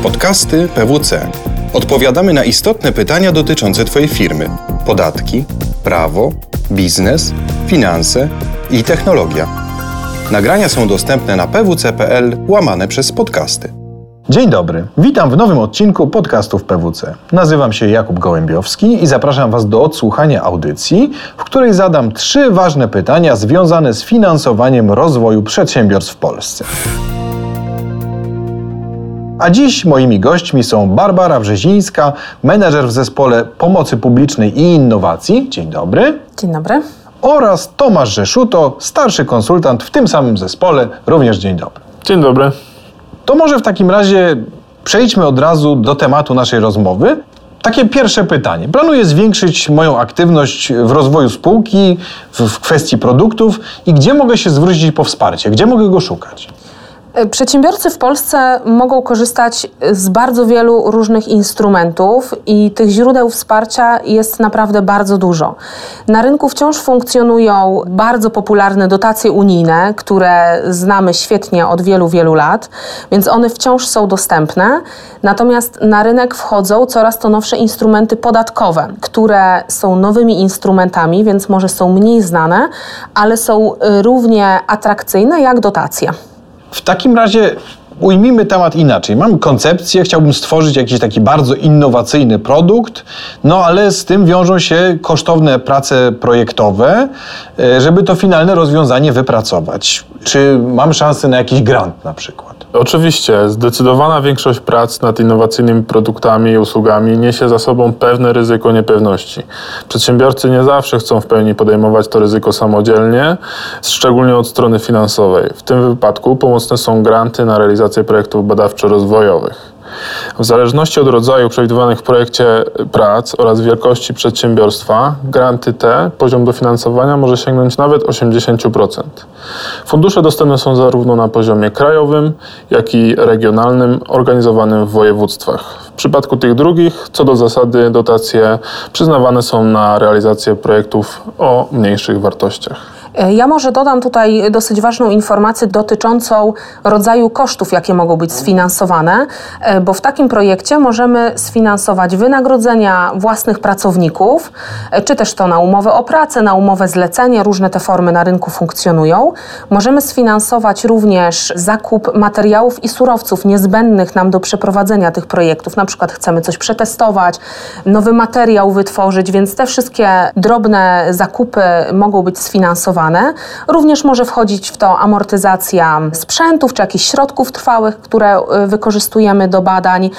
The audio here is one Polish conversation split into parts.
Podcasty PWC. Odpowiadamy na istotne pytania dotyczące Twojej firmy: podatki, prawo, biznes, finanse i technologia. Nagrania są dostępne na pwc.pl łamane przez podcasty. Dzień dobry, witam w nowym odcinku podcastów PWC. Nazywam się Jakub Gołębiowski i zapraszam Was do odsłuchania audycji, w której zadam trzy ważne pytania związane z finansowaniem rozwoju przedsiębiorstw w Polsce. A dziś moimi gośćmi są Barbara Brzezińska, menedżer w zespole pomocy publicznej i innowacji. Dzień dobry. Dzień dobry. Oraz Tomasz Rzeszuto, starszy konsultant w tym samym zespole. Również dzień dobry. Dzień dobry. To może w takim razie przejdźmy od razu do tematu naszej rozmowy. Takie pierwsze pytanie. Planuję zwiększyć moją aktywność w rozwoju spółki, w, w kwestii produktów i gdzie mogę się zwrócić po wsparcie? Gdzie mogę go szukać? Przedsiębiorcy w Polsce mogą korzystać z bardzo wielu różnych instrumentów i tych źródeł wsparcia jest naprawdę bardzo dużo. Na rynku wciąż funkcjonują bardzo popularne dotacje unijne, które znamy świetnie od wielu, wielu lat, więc one wciąż są dostępne. Natomiast na rynek wchodzą coraz to nowsze instrumenty podatkowe, które są nowymi instrumentami, więc może są mniej znane, ale są równie atrakcyjne jak dotacje. W takim razie ujmijmy temat inaczej. Mam koncepcję, chciałbym stworzyć jakiś taki bardzo innowacyjny produkt, no ale z tym wiążą się kosztowne prace projektowe, e, żeby to finalne rozwiązanie wypracować. Czy mam szansę na jakiś grant na przykład? Oczywiście, zdecydowana większość prac nad innowacyjnymi produktami i usługami niesie za sobą pewne ryzyko niepewności. Przedsiębiorcy nie zawsze chcą w pełni podejmować to ryzyko samodzielnie, szczególnie od strony finansowej. W tym wypadku pomocne są granty na realizację projektów badawczo-rozwojowych. W zależności od rodzaju przewidywanych w projekcie prac oraz wielkości przedsiębiorstwa, granty te, poziom dofinansowania może sięgnąć nawet 80%. Fundusze dostępne są zarówno na poziomie krajowym, jak i regionalnym, organizowanym w województwach. W przypadku tych drugich, co do zasady, dotacje przyznawane są na realizację projektów o mniejszych wartościach. E, ja może dodam tutaj dosyć ważną informację dotyczącą rodzaju kosztów, jakie mogą być sfinansowane, e, bo w takim projekcie możemy sfinansować wynagrodzenia własnych pracowników, e, czy też to na umowę o pracę, na umowę zlecenie, różne te formy na rynku funkcjonują. Możemy sfinansować również zakup materiałów i surowców niezbędnych nam do przeprowadzenia tych projektów. Na przykład chcemy coś przetestować, nowy materiał wytworzyć, więc te wszystkie drobne zakupy mogą być sfinansowane. Również może wchodzić w to amortyzacja sprzętów czy jakichś środków trwałych, które y, wykorzystujemy do badań, y,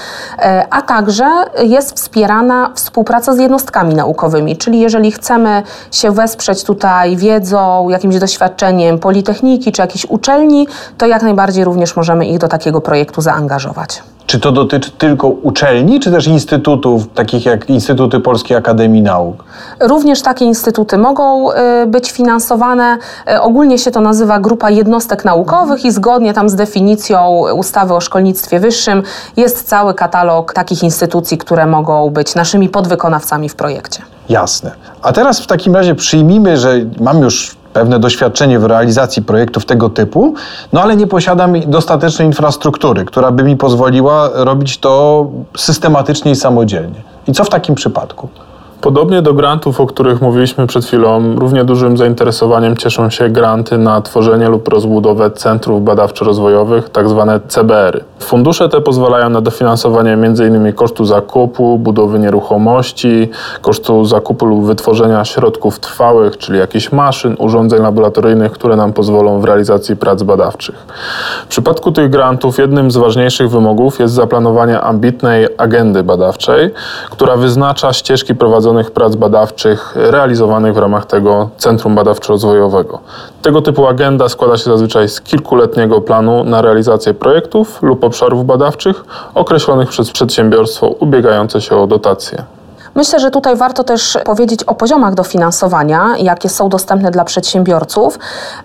a także jest wspierana współpraca z jednostkami naukowymi, czyli jeżeli chcemy się wesprzeć tutaj wiedzą, jakimś doświadczeniem Politechniki czy jakiejś uczelni, to jak najbardziej również możemy ich do takiego projektu zaangażować. Czy to dotyczy tylko uczelni, czy też instytutów, takich jak Instytuty Polskiej Akademii Nauk? Również takie instytuty mogą y, być finansowane. Y, ogólnie się to nazywa grupa jednostek naukowych i zgodnie tam z definicją ustawy o szkolnictwie wyższym jest cały katalog takich instytucji, które mogą być naszymi podwykonawcami w projekcie. Jasne. A teraz w takim razie przyjmijmy, że mam już pewne doświadczenie w realizacji projektów tego typu, no ale nie posiadam dostatecznej infrastruktury, która by mi pozwoliła robić to systematycznie i samodzielnie. I co w takim przypadku? Podobnie do grantów, o których mówiliśmy przed chwilą, równie dużym zainteresowaniem cieszą się granty na tworzenie lub rozbudowę centrów badawczo-rozwojowych, tzw. Tak CBR-y. Fundusze te pozwalają na dofinansowanie m.in. kosztu zakupu, budowy nieruchomości, kosztu zakupu lub wytworzenia środków trwałych, czyli jakichś maszyn, urządzeń laboratoryjnych, które nam pozwolą w realizacji prac badawczych. W przypadku tych grantów jednym z ważniejszych wymogów jest zaplanowanie ambitnej agendy badawczej, która wyznacza ścieżki prowadzone prowadzonych prac badawczych realizowanych w ramach tego Centrum Badawczo-Rozwojowego. Tego typu agenda składa się zazwyczaj z kilkuletniego planu na realizację projektów lub obszarów badawczych określonych przez przedsiębiorstwo ubiegające się o dotacje. Myślę, że tutaj warto też powiedzieć o poziomach dofinansowania, jakie są dostępne dla przedsiębiorców.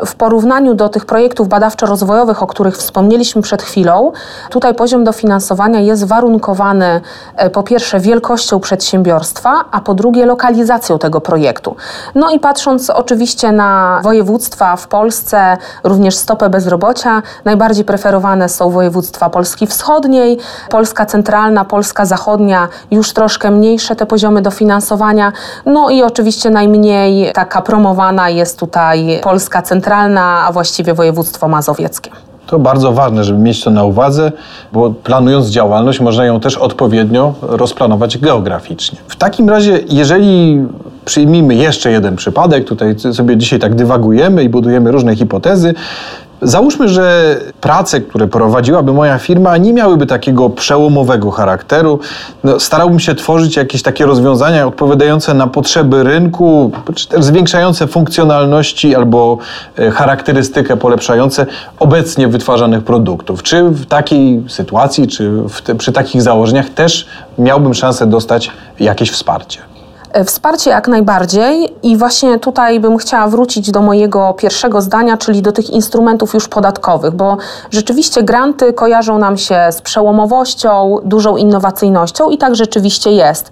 W porównaniu do tych projektów badawczo-rozwojowych, o których wspomnieliśmy przed chwilą, tutaj poziom dofinansowania jest warunkowany e, po pierwsze wielkością przedsiębiorstwa, a po drugie lokalizacją tego projektu. No i patrząc oczywiście na województwa w Polsce, również stopę bezrobocia, najbardziej preferowane są województwa Polski Wschodniej, Polska Centralna, Polska Zachodnia, już troszkę mniejsze te poziomy dofinansowania. No i oczywiście najmniej taka promowana jest tutaj Polska Centralna, a właściwie województwo mazowieckie. To bardzo ważne, żeby mieć to na uwadze, bo planując działalność, można ją też odpowiednio rozplanować geograficznie. W takim razie, jeżeli przyjmijmy jeszcze jeden przypadek, tutaj sobie dzisiaj tak dywagujemy i budujemy różne hipotezy, Załóżmy, że prace, które prowadziłaby moja firma, nie miałyby takiego przełomowego charakteru. No, starałbym się tworzyć jakieś takie rozwiązania odpowiadające na potrzeby rynku, czy też zwiększające funkcjonalności albo e, charakterystykę polepszające obecnie wytwarzanych produktów. Czy w takiej sytuacji, czy te, przy takich założeniach też miałbym szansę dostać jakieś wsparcie? E, wsparcie jak najbardziej i właśnie tutaj bym chciała wrócić do mojego pierwszego zdania, czyli do tych instrumentów już podatkowych, bo rzeczywiście granty kojarzą nam się z przełomowością, dużą innowacyjnością i tak rzeczywiście jest.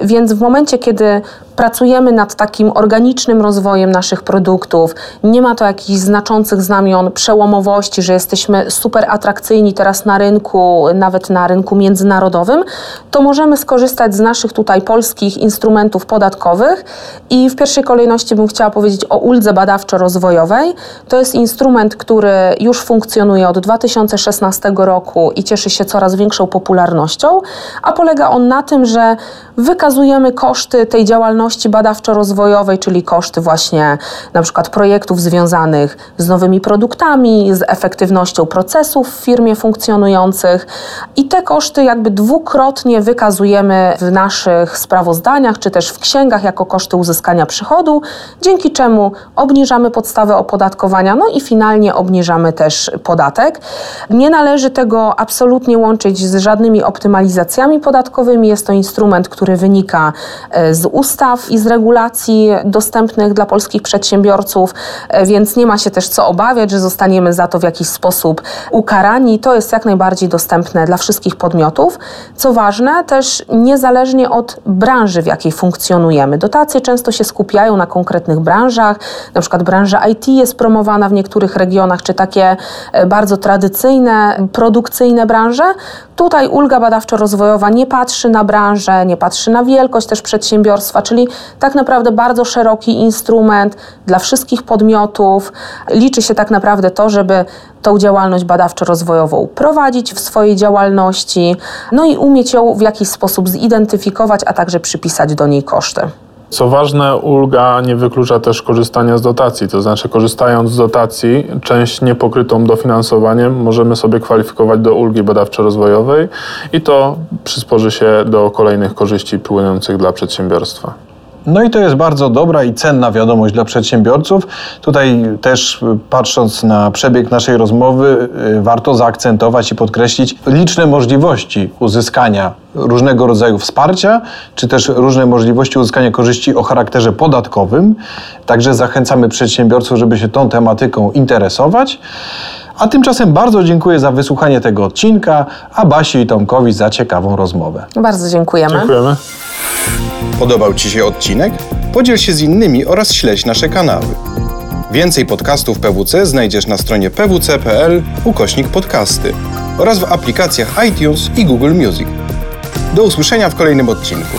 Więc w momencie, kiedy pracujemy nad takim organicznym rozwojem naszych produktów, nie ma to jakichś znaczących znamion przełomowości, że jesteśmy super atrakcyjni teraz na rynku, nawet na rynku międzynarodowym, to możemy skorzystać z naszych tutaj polskich instrumentów podatkowych. I w pierwszej kolejności bym chciała powiedzieć o uldze badawczo-rozwojowej. To jest instrument, który już funkcjonuje od 2016 roku i cieszy się coraz większą popularnością, a polega on na tym, że wykazujemy koszty tej działalności badawczo-rozwojowej, czyli koszty właśnie na przykład projektów związanych z nowymi produktami, z efektywnością procesów w firmie funkcjonujących i te koszty jakby dwukrotnie wykazujemy w naszych sprawozdaniach, czy też w księgach jako koszty uzyskania przychodu, dzięki czemu obniżamy podstawę opodatkowania, no i finalnie obniżamy też podatek. Nie należy tego absolutnie łączyć z żadnymi optymalizacjami podatkowymi. Jest to instrument, który wynika e, z ustaw i z regulacji dostępnych dla polskich przedsiębiorców, e, więc nie ma się też co obawiać, że zostaniemy za to w jakiś sposób ukarani. To jest jak najbardziej dostępne dla wszystkich podmiotów. Co ważne, też niezależnie od branży, w jakiej funkcjonujemy. Dotacje często się skupiają na konkretnych branżach, na przykład branża IT jest promowana w niektórych regionach, czy takie e, bardzo tradycyjne, produkcyjne branże. Tutaj ulga badawczo-rozwojowa nie patrzy na branżę, nie patrzy na wielkość też przedsiębiorstwa, czyli tak naprawdę bardzo szeroki instrument dla wszystkich podmiotów. Liczy się tak naprawdę to, żeby tą działalność badawczo-rozwojową prowadzić w swojej działalności, no i umieć ją w jakiś sposób zidentyfikować, a także przypisać do niej koszty. Co ważne, ulga nie wyklucza też korzystania z dotacji, to znaczy korzystając z dotacji, część niepokrytą dofinansowaniem możemy sobie kwalifikować do ulgi badawczo-rozwojowej i to przysporzy się do kolejnych korzyści płynących dla przedsiębiorstwa. No i to jest bardzo dobra i cenna wiadomość dla przedsiębiorców. Tutaj też patrząc na przebieg naszej rozmowy, y, warto zaakcentować i podkreślić liczne możliwości uzyskania różnego rodzaju wsparcia, czy też różne możliwości uzyskania korzyści o charakterze podatkowym. Także zachęcamy przedsiębiorców, żeby się tą tematyką interesować. A tymczasem bardzo dziękuję za wysłuchanie tego odcinka, a Basi i Tomkowi za ciekawą rozmowę. Bardzo dziękujemy. Dziękujemy. Podobał Ci się odcinek? Podziel się z innymi oraz śledź nasze kanały. Więcej podcastów PWC znajdziesz na stronie pwc.pl ukośnik podcasty oraz w aplikacjach iTunes i Google Music. Do usłyszenia w kolejnym odcinku.